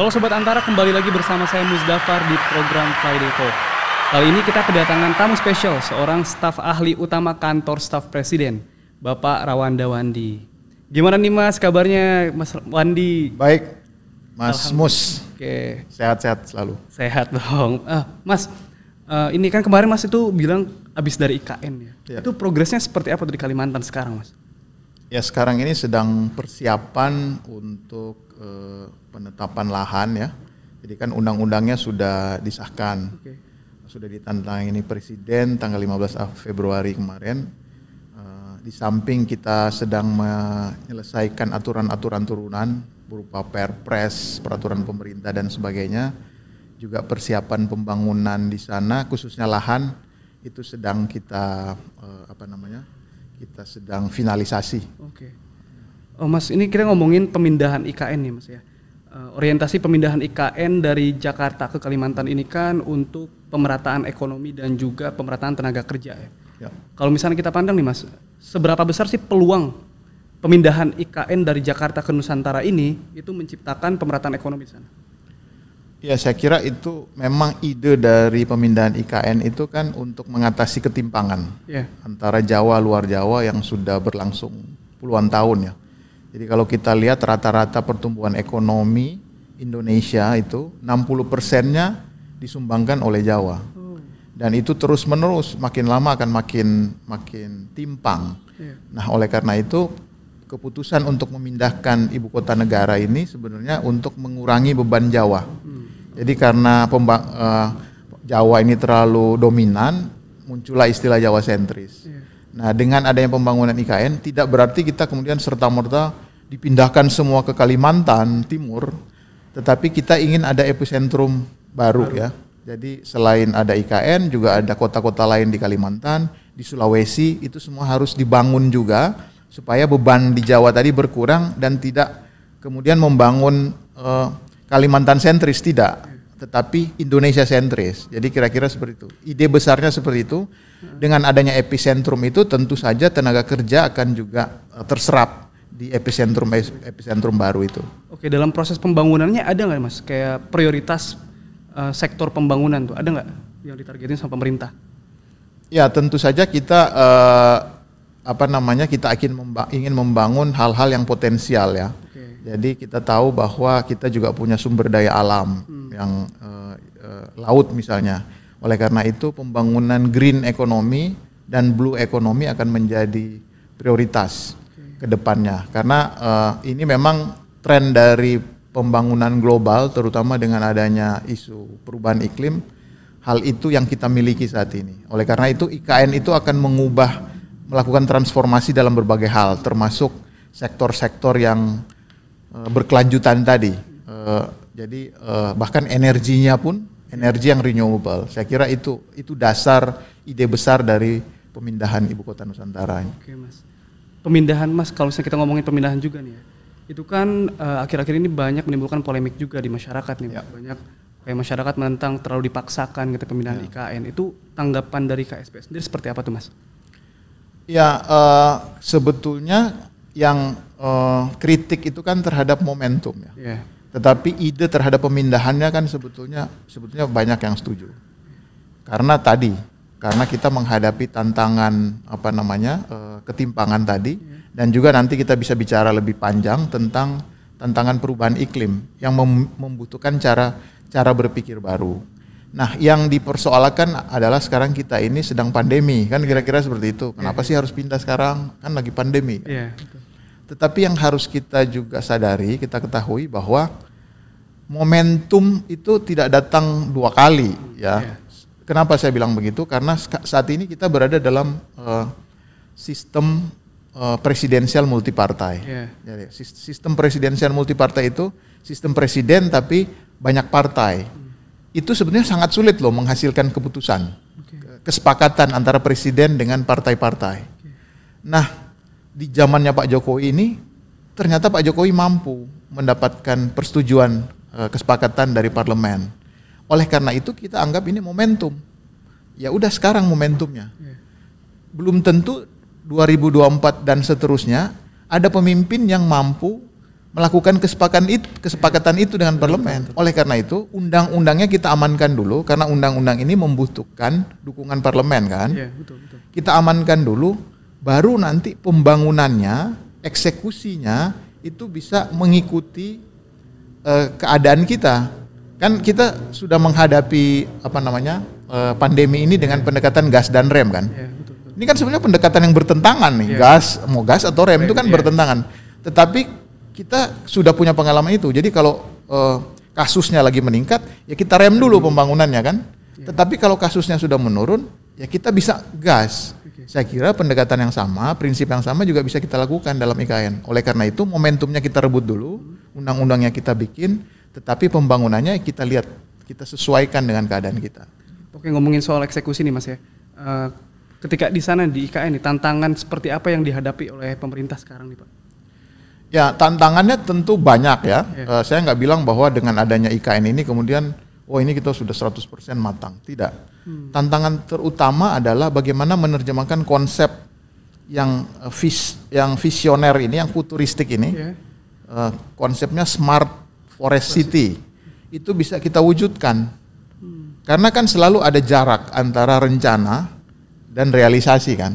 Halo Sobat Antara, kembali lagi bersama saya Musdafar di program Friday Talk. Kali ini kita kedatangan tamu spesial, seorang staf ahli utama kantor staf presiden, Bapak Rawanda Wandi. Gimana nih Mas kabarnya Mas Wandi? Baik, Mas Mus. Oke, Sehat-sehat selalu. sehat dong. Ah, mas, eh, ini kan kemarin Mas itu bilang habis dari IKN ya. Iya. Itu progresnya seperti apa tuh di Kalimantan sekarang Mas? Ya sekarang ini sedang persiapan untuk eh, penetapan lahan ya. Jadi kan undang-undangnya sudah disahkan. Oke. Sudah ditantangin Presiden tanggal 15 Februari kemarin. Eh, di samping kita sedang menyelesaikan aturan-aturan turunan berupa perpres, peraturan pemerintah dan sebagainya. Juga persiapan pembangunan di sana khususnya lahan itu sedang kita eh, apa namanya? Kita sedang finalisasi. Oke. Oh Mas, ini kita ngomongin pemindahan IKN nih Mas ya. Eh, orientasi pemindahan IKN dari Jakarta ke Kalimantan ini kan untuk pemerataan ekonomi dan juga pemerataan tenaga kerja ya. Ya. Kalau misalnya kita pandang nih Mas, seberapa besar sih peluang pemindahan IKN dari Jakarta ke Nusantara ini itu menciptakan pemerataan ekonomi di sana? Ya saya kira itu memang ide dari pemindahan IKN itu kan untuk mengatasi ketimpangan Ya. antara Jawa luar Jawa yang sudah berlangsung puluhan tahun ya. Jadi kalau kita lihat rata-rata pertumbuhan ekonomi Indonesia itu 60 persennya disumbangkan oleh Jawa. Dan itu terus menerus makin lama akan makin makin timpang. Iya. Nah oleh karena itu keputusan untuk memindahkan ibu kota negara ini sebenarnya untuk mengurangi beban Jawa. Jadi karena eh, Jawa ini terlalu dominan, muncullah istilah Jawa sentris. Nah dengan adanya pembangunan IKN tidak berarti kita kemudian serta merta dipindahkan semua ke Kalimantan Timur, tetapi kita ingin ada epicentrum baru, ya. Jadi selain ada IKN juga ada kota-kota lain di Kalimantan, di Sulawesi itu semua harus dibangun juga supaya beban di Jawa tadi berkurang dan tidak kemudian membangun eh, Kalimantan sentris tidak, tetapi Indonesia sentris. Jadi kira-kira seperti itu. Ide besarnya seperti itu. Dengan adanya epicentrum itu tentu saja tenaga kerja akan juga eh, terserap di epicentrum epicentrum baru itu. Oke, dalam proses pembangunannya ada nggak Mas kayak prioritas eh, sektor pembangunan tuh ada nggak yang ditargetin sama pemerintah? Ya tentu saja kita eh, apa namanya kita ingin memba- ingin membangun hal-hal yang potensial ya. Oke. Jadi kita tahu bahwa kita juga punya sumber daya alam yang eh, eh, laut misalnya. Oleh karena itu pembangunan green economy dan blue economy akan menjadi prioritas ke depannya. Karena eh, ini memang tren dari pembangunan global terutama dengan adanya isu perubahan iklim hal itu yang kita miliki saat ini. Oleh karena itu IKN itu akan mengubah melakukan transformasi dalam berbagai hal termasuk sektor-sektor yang eh, berkelanjutan tadi. Eh, jadi eh, bahkan energinya pun energi yang renewable. Saya kira itu itu dasar ide besar dari pemindahan ibu kota Nusantara. ini. Oke mas. Pemindahan mas, kalau misalnya kita ngomongin pemindahan juga nih ya, itu kan akhir-akhir ini banyak menimbulkan polemik juga di masyarakat nih. Ya. banyak kayak masyarakat menentang terlalu dipaksakan gitu pemindahan IKN. Itu tanggapan dari KSP sendiri seperti apa tuh mas? Ya eh, sebetulnya yang eh, kritik itu kan terhadap momentum ya. Iya. Tetapi ide terhadap pemindahannya kan sebetulnya sebetulnya banyak yang setuju. Karena tadi, karena kita menghadapi tantangan apa namanya eh, ketimpangan tadi, dan juga nanti kita bisa bicara lebih panjang tentang tantangan perubahan iklim yang mem- membutuhkan cara cara berpikir baru. Nah, yang dipersoalkan adalah sekarang kita ini sedang pandemi, kan kira-kira seperti itu. Kenapa sih harus pindah sekarang? Kan lagi pandemi. Iya. betul. Tetapi yang harus kita juga sadari, kita ketahui bahwa momentum itu tidak datang dua kali, ya. Kenapa saya bilang begitu? Karena saat ini kita berada dalam eh, sistem eh, presidensial multipartai. Iya. Jadi sis- sistem presidensial multipartai itu sistem presiden tapi banyak partai. Itu sebenarnya sangat sulit loh menghasilkan keputusan, kesepakatan antara presiden dengan partai-partai. Nah, di zamannya Pak Jokowi ini ternyata Pak Jokowi mampu mendapatkan persetujuan eh, kesepakatan dari parlemen. Oleh karena itu kita anggap ini momentum. Ya udah sekarang momentumnya. Belum tentu 2024 dan seterusnya ada pemimpin yang mampu melakukan kesepakatan itu, kesepakatan itu dengan parlemen. Oleh karena itu, undang-undangnya kita amankan dulu karena undang-undang ini membutuhkan dukungan parlemen kan. Iya, betul, betul. Kita amankan dulu, baru nanti pembangunannya, eksekusinya itu bisa mengikuti eh, keadaan kita. Kan kita sudah menghadapi apa namanya eh, pandemi ini dengan pendekatan gas dan rem kan. Iya, betul, betul. Ini kan sebenarnya pendekatan yang bertentangan nih, Iya. gas mau gas atau rem itu kan bertentangan. Tetapi kita sudah punya pengalaman itu. Jadi kalau eh, kasusnya lagi meningkat, ya kita rem dulu pembangunannya kan. Iya. Tetapi kalau kasusnya sudah menurun, ya kita bisa gas. Saya kira pendekatan yang sama, prinsip yang sama juga bisa kita lakukan dalam IKN. Oleh karena itu momentumnya kita rebut dulu, undang-undangnya kita bikin, tetapi pembangunannya kita lihat, kita sesuaikan dengan keadaan kita. Oke ngomongin soal eksekusi nih mas ya. Eh, ketika di sana di IKN nih tantangan seperti apa yang dihadapi oleh pemerintah sekarang nih pak? Ya tantangannya tentu banyak ya. Iya. Eh, saya nggak bilang bahwa dengan adanya IKN ini kemudian, oh ini kita sudah 100% matang. Tidak. Tantangan terutama adalah bagaimana menerjemahkan konsep yang eh, vis, yang visioner ini, yang futuristik ini, Iya. eh, konsepnya smart forest city itu bisa kita wujudkan. Karena kan selalu ada jarak antara rencana dan realisasi kan.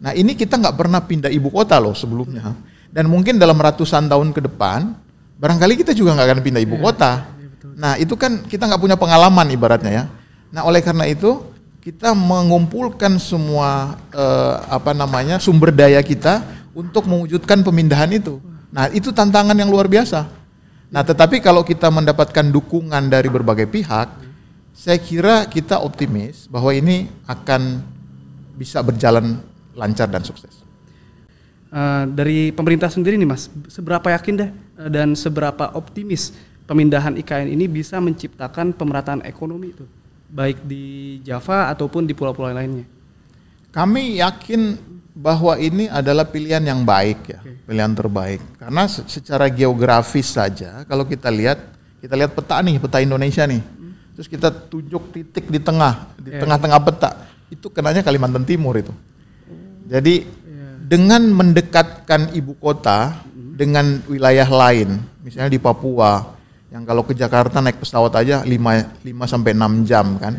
Nah ini kita nggak pernah pindah ibu kota loh sebelumnya. Dan mungkin dalam ratusan tahun ke depan, barangkali kita juga nggak akan pindah ibu kota. Nah itu kan kita nggak punya pengalaman ibaratnya ya. Nah oleh karena itu kita mengumpulkan semua eh, apa namanya sumber daya kita untuk mewujudkan pemindahan itu. Nah itu tantangan yang luar biasa. Nah tetapi kalau kita mendapatkan dukungan dari berbagai pihak, saya kira kita optimis bahwa ini akan bisa berjalan lancar dan sukses. Eh, dari pemerintah sendiri nih mas, seberapa yakin deh eh, dan seberapa optimis pemindahan IKN ini bisa menciptakan pemerataan ekonomi itu, baik di Java ataupun di pulau-pulau lainnya? Kami yakin bahwa ini adalah pilihan yang baik ya, Oke. pilihan terbaik. Karena se- secara geografis saja, kalau kita lihat, kita lihat peta nih, peta Indonesia nih, terus kita tunjuk titik di tengah, di tengah-tengah peta, itu kenanya Kalimantan Timur itu. Jadi Iya. Dengan mendekatkan ibu kota dengan wilayah lain, misalnya di Papua, yang kalau ke Jakarta naik pesawat aja 5, 5 sampai 6 jam kan,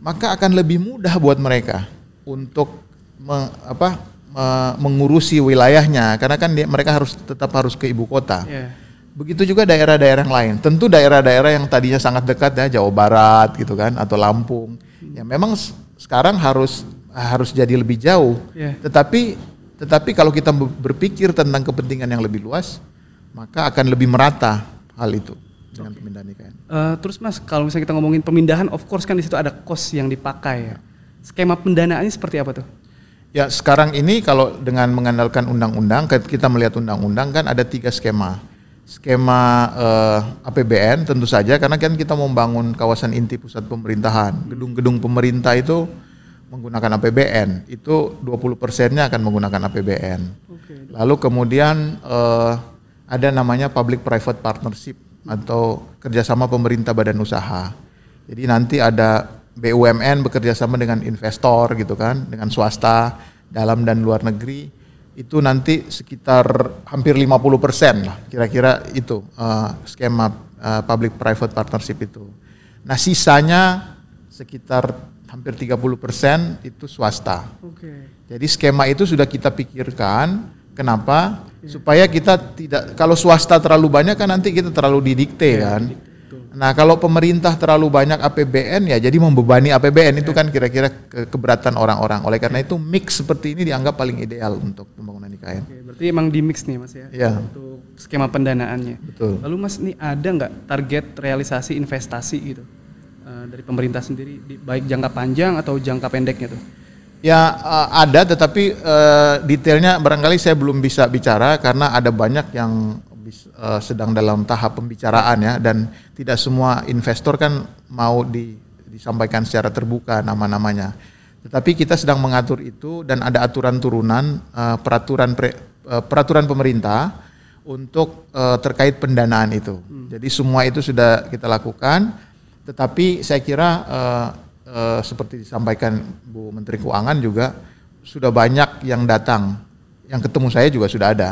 maka akan lebih mudah buat mereka untuk me- apa, me- mengurusi wilayahnya, karena kan dia, mereka harus tetap harus ke ibu kota. Iya. Begitu juga daerah-daerah yang lain. Tentu daerah-daerah yang tadinya sangat dekat ya Jawa Barat gitu kan atau Lampung. Ya memang sekarang harus harus jadi lebih jauh. Iya. Tetapi tetapi kalau kita be- berpikir tentang kepentingan yang lebih luas, maka akan lebih merata hal itu dengan pemindahan IKN. Eh, terus mas, kalau misalnya kita ngomongin pemindahan, of course kan di situ ada cost yang dipakai ya. Skema pendanaannya seperti apa tuh? Ya sekarang ini kalau dengan mengandalkan undang-undang, kita melihat undang-undang kan ada tiga skema. Skema eh, APBN tentu saja karena kan kita membangun kawasan inti pusat pemerintahan. Gedung-gedung pemerintah itu menggunakan APBN. Itu 20 persennya akan menggunakan APBN. Lalu kemudian eh, ada namanya public private partnership atau kerjasama pemerintah badan usaha. Jadi nanti ada BUMN bekerja sama dengan investor gitu kan, dengan swasta dalam dan luar negeri. Itu nanti sekitar hampir 50 persen lah, kira-kira itu eh, skema eh, public private partnership itu. Nah sisanya sekitar hampir 30 persen itu swasta. Oke. Jadi skema itu sudah kita pikirkan. Kenapa? Supaya kita tidak kalau swasta terlalu banyak kan nanti kita terlalu didikte kan. Nah, kalau pemerintah terlalu banyak APBN ya jadi membebani APBN itu kan kira-kira ke- keberatan orang-orang. Oleh karena itu mix seperti ini dianggap paling ideal untuk pembangunan IKN. Oke, berarti emang di mix nih mas ya? Iya. Untuk skema pendanaannya. Betul. Lalu mas, ini ada nggak target realisasi investasi gitu eh, dari pemerintah sendiri, di, baik jangka panjang atau jangka pendeknya tuh? Ya eh, ada tetapi eh, detailnya barangkali saya belum bisa bicara karena ada banyak yang eh, sedang dalam tahap pembicaraan ya dan tidak semua investor kan mau di- disampaikan secara terbuka nama-namanya. Tetapi kita sedang mengatur itu dan ada aturan turunan eh, peraturan pre- eh, peraturan pemerintah untuk eh, terkait pendanaan itu. Jadi semua itu sudah kita lakukan tetapi saya kira eh, eh, seperti disampaikan Bu Menteri Keuangan juga sudah banyak yang datang, yang ketemu saya juga sudah ada.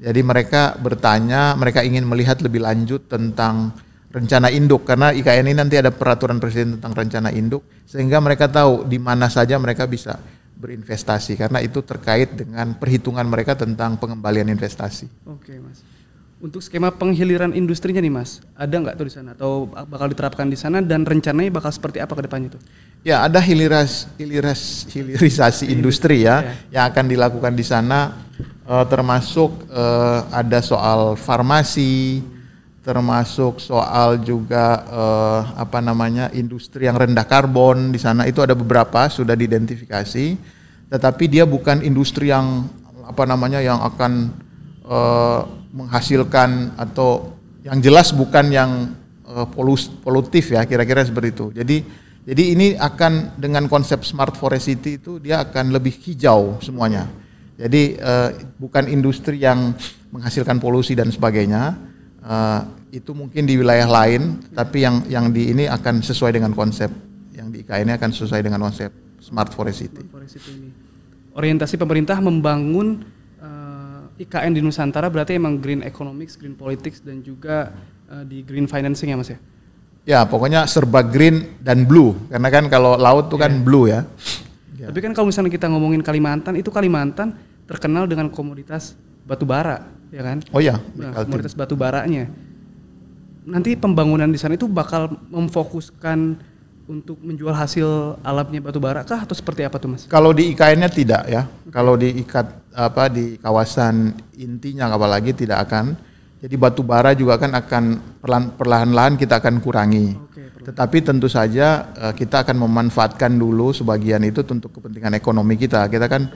Jadi mereka bertanya, mereka ingin melihat lebih lanjut tentang rencana induk karena IKN ini nanti ada peraturan presiden tentang rencana induk sehingga mereka tahu di mana saja mereka bisa berinvestasi karena itu terkait dengan perhitungan mereka tentang pengembalian investasi. Oke, Mas. Untuk skema penghiliran industrinya nih, Mas, ada nggak tuh di sana? Atau bakal diterapkan di sana dan rencananya bakal seperti apa ke depannya tuh? Ya, ada hiliras, hiliras, hilirisasi industri ya, ya yang akan dilakukan di sana. Uh, termasuk uh, ada soal farmasi, termasuk soal juga uh, apa namanya industri yang rendah karbon di sana. Itu ada beberapa sudah diidentifikasi, tetapi dia bukan industri yang apa namanya yang akan uh, menghasilkan atau yang jelas bukan yang uh, polutif ya kira-kira seperti itu. Jadi jadi ini akan dengan konsep smart forest city itu dia akan lebih hijau semuanya. Jadi uh, bukan industri yang menghasilkan polusi dan sebagainya. Uh, itu mungkin di wilayah lain, tapi yang yang di ini akan sesuai dengan konsep yang di IKN ini akan sesuai dengan konsep smart forest city. Orientasi pemerintah membangun IKN di Nusantara berarti emang green economics, green politics dan juga uh, di green financing ya Mas ya? Ya, pokoknya serba green dan blue. Karena kan kalau laut tuh yeah. kan iya. blue ya. ya. Tapi kan kalau misalnya kita ngomongin Kalimantan, itu Kalimantan terkenal dengan komoditas batu bara, ya kan? Oh iya, nah, komoditas batu baranya. Nanti pembangunan di sana itu bakal memfokuskan untuk menjual hasil alamnya batu bara kah atau seperti apa tuh mas? Kalau di IKN-nya tidak ya. Kalau di ikat apa di kawasan intinya apalagi tidak akan. Jadi batu bara juga kan akan perlahan-lahan kita akan kurangi. Okay, Tetapi tentu saja uh, kita akan memanfaatkan dulu sebagian itu untuk kepentingan ekonomi kita. Kita kan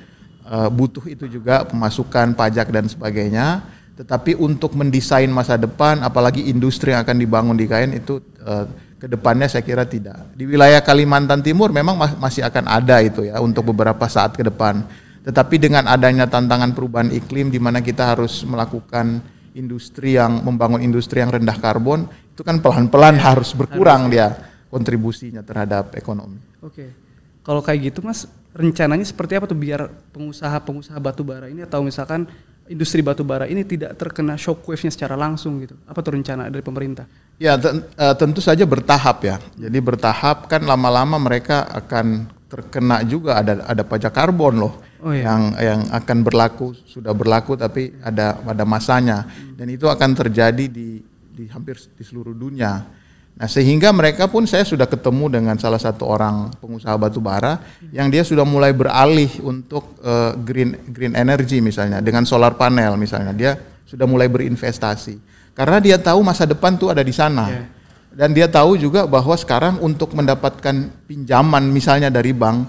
uh, butuh itu juga pemasukan pajak dan sebagainya. Tetapi untuk mendesain masa depan, apalagi industri yang akan dibangun di IKN itu uh, ke depannya saya kira tidak. Di wilayah Kalimantan Timur memang masih akan ada itu ya untuk beberapa saat ke depan. Tetapi dengan adanya tantangan perubahan iklim di mana kita harus melakukan industri yang membangun industri yang rendah karbon itu kan pelan-pelan ya, harus berkurang harus. dia kontribusinya terhadap ekonomi. Oke. Kalau kayak gitu Mas, rencananya seperti apa tuh biar pengusaha-pengusaha batu bara ini atau misalkan industri batu bara ini tidak terkena shockwave-nya secara langsung gitu? Apa tuh rencana dari pemerintah? Ya eh, tentu saja bertahap ya. Jadi bertahap kan lama-lama mereka akan terkena juga ada ada pajak karbon loh oh, iya. yang yang akan berlaku sudah berlaku tapi ada pada masanya dan itu akan terjadi di di hampir di seluruh dunia. Nah, sehingga mereka pun saya sudah ketemu dengan salah satu orang pengusaha batu bara yang dia sudah mulai beralih untuk uh, green green energy misalnya dengan solar panel misalnya. Dia sudah mulai berinvestasi. Karena dia tahu masa depan tuh ada di sana. Yeah. Dan dia tahu juga bahwa sekarang untuk mendapatkan pinjaman misalnya dari bank,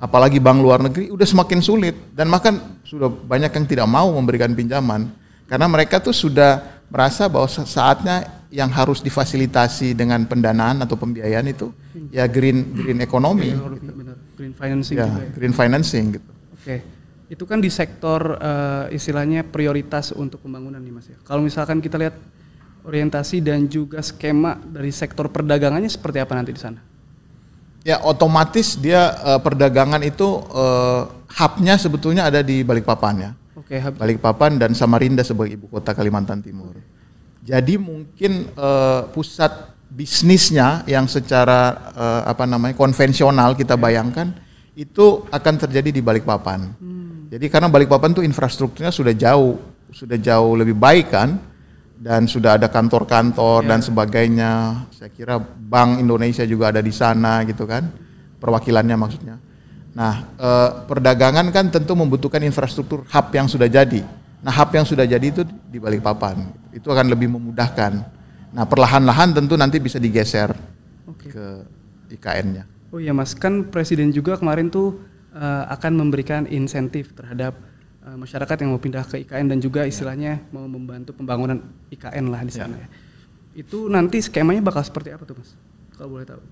apalagi bank luar negeri udah semakin sulit dan bahkan sudah banyak yang tidak mau memberikan pinjaman karena mereka tuh sudah merasa bahwa saatnya yang harus difasilitasi dengan pendanaan atau pembiayaan itu ya green green ekonomi. Gitu. Green financing ya, juga ya. Green financing gitu. Oke. Itu kan di sektor uh, istilahnya prioritas untuk pembangunan nih Mas ya. Kalau misalkan kita lihat orientasi dan juga skema dari sektor perdagangannya seperti apa nanti di sana? Ya otomatis dia uh, perdagangan itu uh, hubnya sebetulnya ada di Balikpapan ya. Oke, hub. Balikpapan dan Samarinda sebagai ibu kota Kalimantan Timur. Jadi mungkin uh, pusat bisnisnya yang secara uh, apa namanya konvensional kita bayangkan itu akan terjadi di Balikpapan. Hmm. Jadi karena Balikpapan tuh infrastrukturnya sudah jauh sudah jauh lebih baik kan dan sudah ada kantor-kantor yeah. dan sebagainya. Saya kira Bank Indonesia juga ada di sana gitu kan. Perwakilannya maksudnya. Nah, eh, perdagangan kan tentu membutuhkan infrastruktur hub yang sudah jadi. Nah, hub yang sudah jadi itu di Balikpapan. Itu akan lebih memudahkan. Nah, perlahan-lahan tentu nanti bisa digeser okay. ke IKN-nya. Oh iya Mas, kan Presiden juga kemarin tuh uh, akan memberikan insentif terhadap uh, masyarakat yang mau pindah ke IKN dan juga istilahnya mau membantu pembangunan IKN lah di sana ya. ya. Itu nanti skemanya bakal seperti apa tuh Mas? Kalau boleh tahu.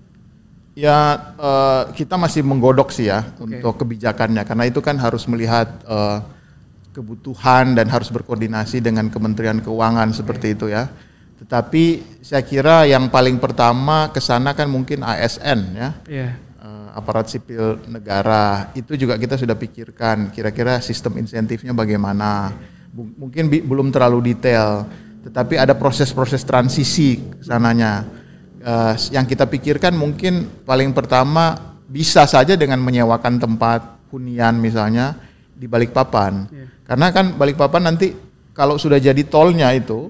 Ya uh, kita masih menggodok sih ya okay. untuk kebijakannya karena itu kan harus melihat uh, kebutuhan dan harus berkoordinasi dengan Kementerian Keuangan seperti itu ya. Tetapi saya kira yang paling pertama ke sana kan mungkin ASN ya. Yeah. Uh, aparat sipil negara itu juga kita sudah pikirkan kira-kira sistem insentifnya bagaimana. Mungkin bi- belum terlalu detail, tetapi ada proses-proses transisi ke sananya. Eh, yang kita pikirkan mungkin paling pertama bisa saja dengan menyewakan tempat hunian misalnya di Balikpapan. Karena kan Balikpapan nanti kalau sudah jadi tolnya itu,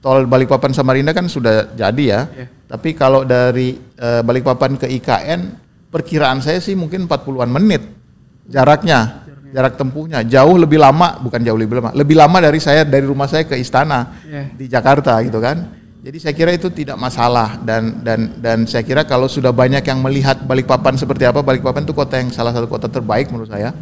tol Balikpapan Samarinda kan sudah jadi ya. Iya. Tapi kalau dari eh, Balikpapan ke IKN, perkiraan saya sih mungkin 40-an menit jaraknya, jarak tempuhnya jauh lebih lama, bukan jauh lebih lama, lebih lama dari saya dari rumah saya ke istana Iya. di Jakarta gitu kan. Jadi saya kira itu tidak masalah dan dan dan saya kira kalau sudah banyak yang melihat Balikpapan seperti apa, Balikpapan itu kota yang salah satu kota terbaik menurut saya.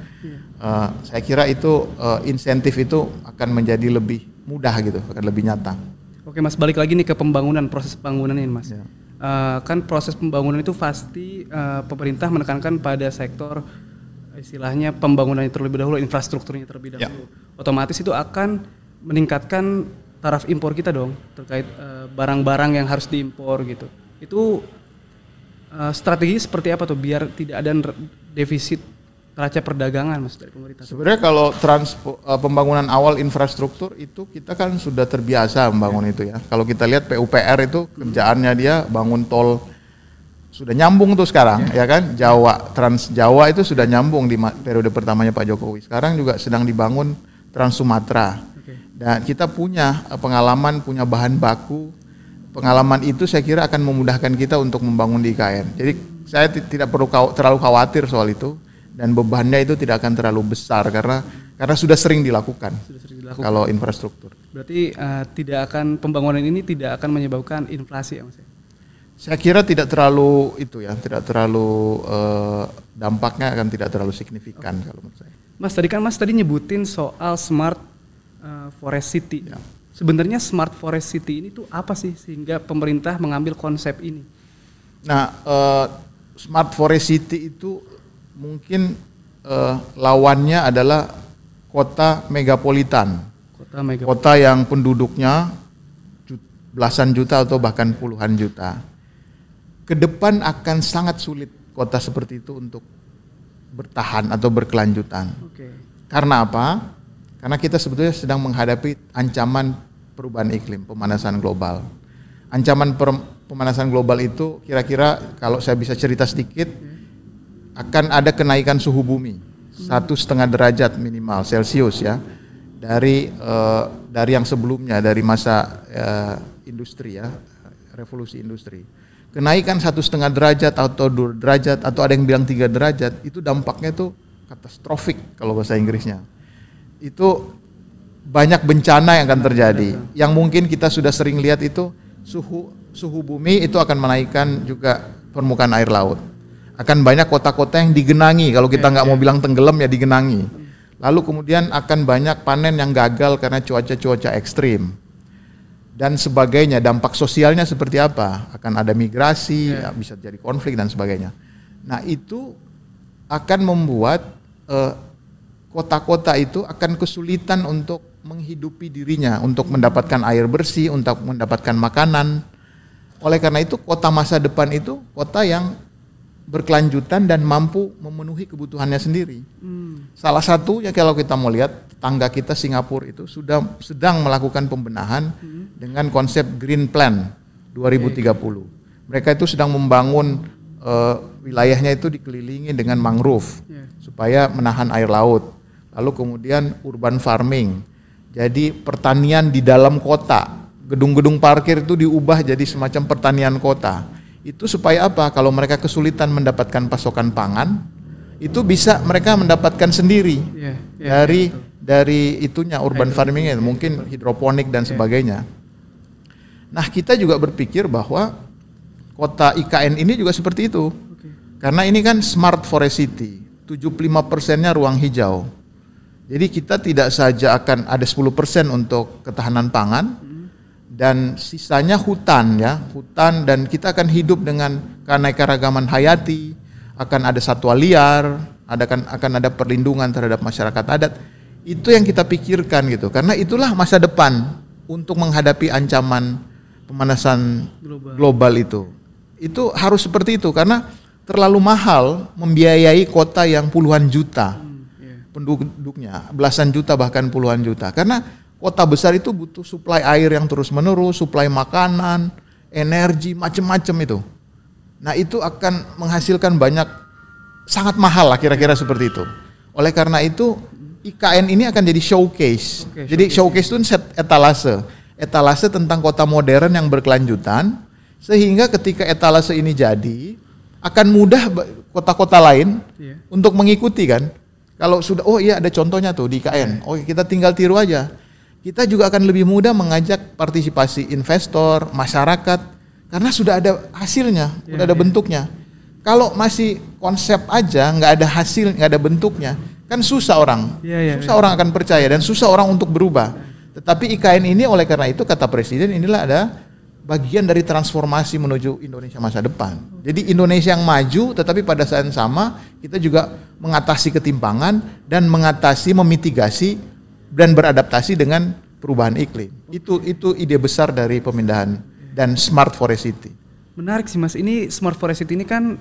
Eh, saya kira itu eh, insentif itu akan menjadi lebih mudah gitu, akan lebih nyata. Oke mas, balik lagi nih ke pembangunan, proses pembangunan ini mas. Ya. Eh, kan proses pembangunan itu pasti eh, pemerintah menekankan pada sektor istilahnya pembangunan yang terlebih dahulu, infrastrukturnya terlebih Ya. dahulu. Otomatis itu akan meningkatkan taraf impor kita dong terkait barang-barang yang harus diimpor gitu. Itu eh, strategi seperti apa tuh biar tidak ada defisit neraca perdagangan mas dari pemerintah? Sebenarnya kalau transpo, eh, pembangunan awal infrastruktur itu kita kan sudah terbiasa membangun itu ya. Kalau kita lihat PUPR itu kerjaannya dia bangun tol sudah nyambung tuh sekarang ya kan Jawa Trans Jawa itu sudah nyambung di periode pertamanya Pak Jokowi. Sekarang juga sedang dibangun Trans Sumatera. Dan kita punya eh, pengalaman, punya bahan baku. Pengalaman itu saya kira akan memudahkan kita untuk membangun di IKN. Jadi saya ti- tidak perlu terlalu khawatir soal itu dan bebannya itu tidak akan terlalu besar karena karena sudah sering dilakukan Sudah sering dilakukan. kalau infrastruktur. Berarti eh, tidak akan pembangunan ini tidak akan menyebabkan inflasi ya mas? ya? Saya kira tidak terlalu itu ya, tidak terlalu eh, dampaknya akan tidak terlalu signifikan kalau menurut saya. Mas tadi kan Mas tadi nyebutin soal smart uh, forest city. Ya. Sebenarnya smart forest city ini tuh apa sih sehingga pemerintah mengambil konsep ini? Nah, eh, smart forest city itu mungkin eh, lawannya adalah kota megapolitan, Kota mega. kota yang penduduknya belasan juta atau bahkan puluhan juta. Ke depan akan sangat sulit kota seperti itu untuk bertahan atau berkelanjutan. Oke. Karena apa? Karena kita sebetulnya sedang menghadapi ancaman perubahan iklim, pemanasan global. Ancaman pemanasan global itu kira-kira kalau saya bisa cerita sedikit, akan ada kenaikan suhu bumi. Satu setengah derajat minimal Celcius ya. Dari eh, dari yang sebelumnya dari masa eh, industri ya. Revolusi industri. Kenaikan satu setengah derajat atau dua derajat atau ada yang bilang tiga derajat itu dampaknya tuh katastrofik kalau bahasa Inggrisnya. Itu banyak bencana yang akan terjadi. Yang mungkin kita sudah sering lihat itu suhu suhu bumi itu akan menaikkan juga permukaan air laut akan banyak kota-kota yang digenangi. Kalau kita nggak mau bilang tenggelam ya digenangi. Lalu kemudian akan banyak panen yang gagal karena cuaca-cuaca ekstrim. Dan sebagainya. Dampak sosialnya seperti apa? Akan ada migrasi ya, bisa jadi konflik dan sebagainya. Nah itu akan membuat eh, kota-kota itu akan kesulitan untuk menghidupi dirinya. Untuk mendapatkan air bersih untuk mendapatkan makanan. Oleh karena itu kota masa depan itu kota yang berkelanjutan dan mampu memenuhi kebutuhannya sendiri. Hmm. Salah satunya kalau kita mau lihat tangga kita Singapura itu sudah sedang melakukan pembenahan dengan konsep Green Plan 2030. Mereka itu sedang membangun eh, wilayahnya itu dikelilingi dengan mangrove Ya. supaya menahan air laut. Lalu kemudian urban farming. Jadi pertanian di dalam kota. Gedung-gedung parkir itu diubah jadi semacam pertanian kota. Itu supaya apa? Kalau mereka kesulitan mendapatkan pasokan pangan, itu bisa mereka mendapatkan sendiri Iya, iya, dari betul. dari itunya urban farming itu mungkin hidroponik dan sebagainya. Nah, kita juga berpikir bahwa kota IKN ini juga seperti itu. Karena ini kan smart forest city, 75 persennya ruang hijau. Jadi kita tidak saja akan ada 10 persen untuk ketahanan pangan, dan sisanya hutan ya, hutan dan kita akan hidup dengan keanekaragaman hayati, akan ada satwa liar, ada kan akan ada perlindungan terhadap masyarakat adat. Itu yang kita pikirkan gitu. Karena itulah masa depan untuk menghadapi ancaman pemanasan Global. global itu. Itu harus seperti itu karena terlalu mahal membiayai kota yang puluhan juta. Hmm, iya. penduduknya, belasan juta bahkan puluhan juta. Karena kota besar itu butuh suplai air yang terus-menerus, suplai makanan, energi, macam-macam itu. Nah, itu akan menghasilkan banyak sangat mahal lah kira-kira seperti itu. Oleh karena itu IKN ini akan jadi showcase. Oke, jadi showcase itu set etalase. Etalase tentang kota modern yang berkelanjutan sehingga ketika etalase ini jadi akan mudah kota-kota lain Iya. untuk mengikuti kan. Kalau sudah oh iya ada contohnya tuh di IKN. Oh kita tinggal tiru aja. Kita juga akan lebih mudah mengajak partisipasi investor, masyarakat karena sudah ada hasilnya, Iya, sudah ada iya. bentuknya. Kalau masih konsep aja, nggak ada hasil, nggak ada bentuknya, kan susah orang. Iya, iya, susah orang akan percaya dan susah orang untuk berubah. Tetapi IKN ini oleh karena itu kata presiden inilah ada bagian dari transformasi menuju Indonesia masa depan. Jadi Indonesia yang maju, tetapi pada saat yang sama kita juga mengatasi ketimpangan dan mengatasi, memitigasi dan beradaptasi dengan perubahan iklim. Itu itu ide besar dari pemindahan dan smart forest city. Menarik sih Mas. Ini Smart Forest City ini kan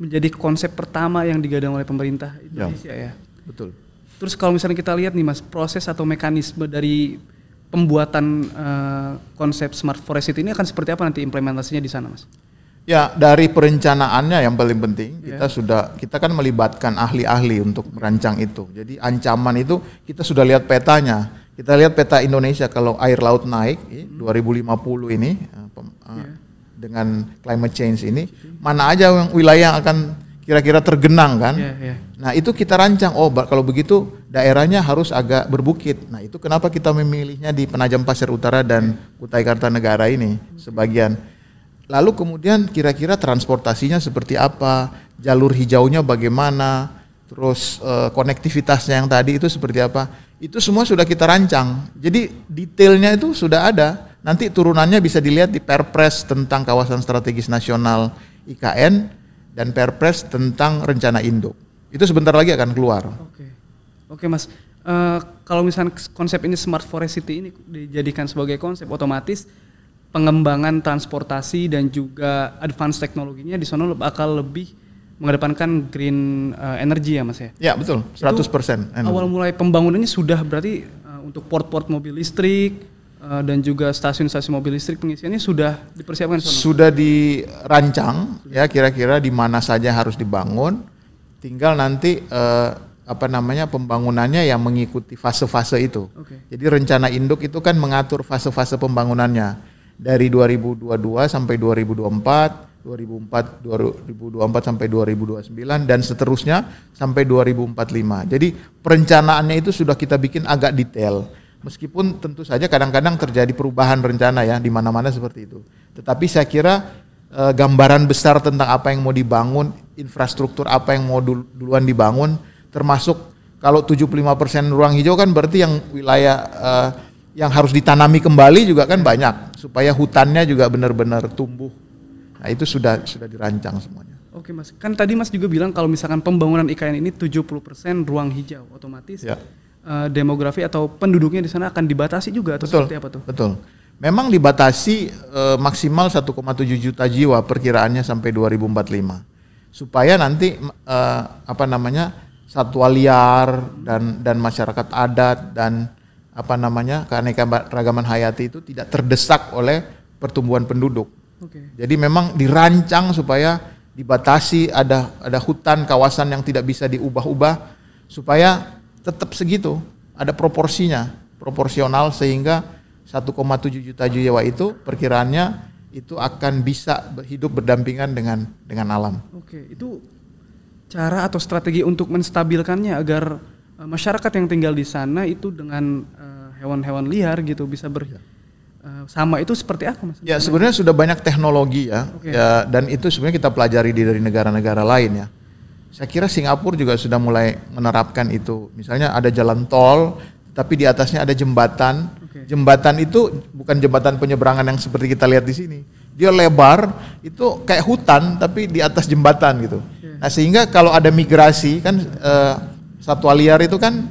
menjadi konsep pertama yang digadang oleh pemerintah Indonesia ya. Betul. Terus kalau misalnya kita lihat nih Mas, proses atau mekanisme dari pembuatan eh, konsep Smart Forest City ini akan seperti apa nanti implementasinya di sana Mas? Ya, dari perencanaannya yang paling penting Ya. kita sudah kita kan melibatkan ahli-ahli untuk merancang itu. Jadi ancaman itu kita sudah lihat petanya. Kita lihat peta Indonesia kalau air laut naik eh, 2050 ini pem- eh, Ya. dengan climate change ini mana aja yang wilayah yang akan kira-kira tergenang kan? Iya, iya. Nah itu kita rancang, oh kalau begitu daerahnya harus agak berbukit. Nah itu kenapa kita memilihnya di Penajam Pasir Utara dan Kutai Kartanegara ini sebagian. Lalu kemudian kira-kira transportasinya seperti apa, jalur hijaunya bagaimana, terus eh, konektivitasnya yang tadi itu seperti apa. Itu semua sudah kita rancang. Jadi detailnya itu sudah ada. Nanti turunannya bisa dilihat di Perpres tentang kawasan strategis nasional IKN dan Perpres tentang rencana induk. Itu sebentar lagi akan keluar. Oke, oke mas. Eh, kalau misalnya konsep ini smart forest city ini dijadikan sebagai konsep otomatis pengembangan transportasi dan juga advance teknologinya di sana bakal lebih mengedepankan green eh, energy ya mas ya. Ya betul, 100 persen. Awal mulai pembangunannya sudah berarti eh, untuk port-port mobil listrik eh, dan juga stasiun-stasiun mobil listrik pengisiannya sudah dipersiapkan di sana. Sudah dirancang ya kira-kira di mana saja harus dibangun. Tinggal nanti eh, apa namanya pembangunannya yang mengikuti fase-fase itu. Oke. Jadi rencana induk itu kan mengatur fase-fase pembangunannya dari 2022 sampai 2024, 2004 2024 sampai 2029 dan seterusnya sampai 2045. Jadi perencanaannya itu sudah kita bikin agak detail. Meskipun tentu saja kadang-kadang terjadi perubahan rencana ya di mana-mana seperti itu. Tetapi saya kira eh, gambaran besar tentang apa yang mau dibangun, infrastruktur apa yang mau dul- duluan dibangun termasuk kalau 75% ruang hijau kan berarti yang wilayah eh, yang harus ditanami kembali juga kan banyak supaya hutannya juga benar-benar tumbuh. Nah, itu sudah sudah dirancang semuanya. Oke mas, kan tadi mas juga bilang kalau misalkan pembangunan IKN ini 70% ruang hijau, otomatis Ya. eh, demografi atau penduduknya di sana akan dibatasi juga atau Betul. seperti apa tuh? Betul. Memang dibatasi eh, maksimal 1,7 juta jiwa perkiraannya sampai 2045. Supaya nanti eh, apa namanya? satwa liar dan dan masyarakat adat dan apa namanya? keanekaragaman hayati itu tidak terdesak oleh pertumbuhan penduduk. Oke. Jadi memang dirancang supaya dibatasi ada ada hutan kawasan yang tidak bisa diubah-ubah supaya tetap segitu, ada proporsinya, proporsional sehingga 1,7 juta jiwa itu perkiraannya itu akan bisa hidup berdampingan dengan dengan alam. Oke, itu cara atau strategi untuk menstabilkannya agar eh, masyarakat yang tinggal di sana itu dengan eh, hewan-hewan liar gitu bisa ber eh, sama itu seperti apa mas? Ya sebenarnya sudah banyak teknologi ya, Oke. ya dan itu sebenarnya kita pelajari di dari negara-negara lain ya. Saya kira Singapura juga sudah mulai menerapkan itu. Misalnya ada jalan tol, tapi di atasnya ada jembatan. Oke. Jembatan itu bukan jembatan penyeberangan yang seperti kita lihat di sini. Dia lebar, itu kayak hutan tapi di atas jembatan gitu. Nah sehingga kalau ada migrasi kan eh, satwa liar itu kan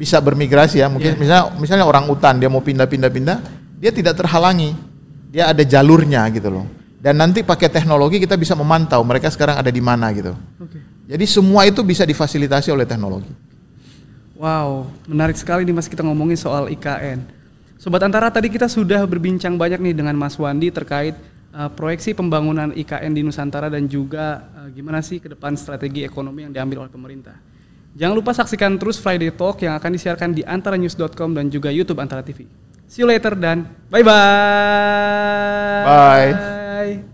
bisa bermigrasi ya. Mungkin misalnya misalnya orang utan dia mau pindah-pindah-pindah, dia tidak terhalangi. Dia ada jalurnya gitu loh. Dan nanti pakai teknologi kita bisa memantau mereka sekarang ada di mana gitu. Oke. Jadi semua itu bisa difasilitasi oleh teknologi. Wow, menarik sekali nih Mas kita ngomongin soal IKN. Sobat Antara tadi kita sudah berbincang banyak nih dengan Mas Wandi terkait uh, proyeksi pembangunan IKN di Nusantara dan juga uh, gimana sih ke depan strategi ekonomi yang diambil oleh pemerintah. Jangan lupa saksikan terus Friday Talk yang akan disiarkan di antaranews.com dan juga YouTube Antara TV. See you later dan bye-bye. Bye.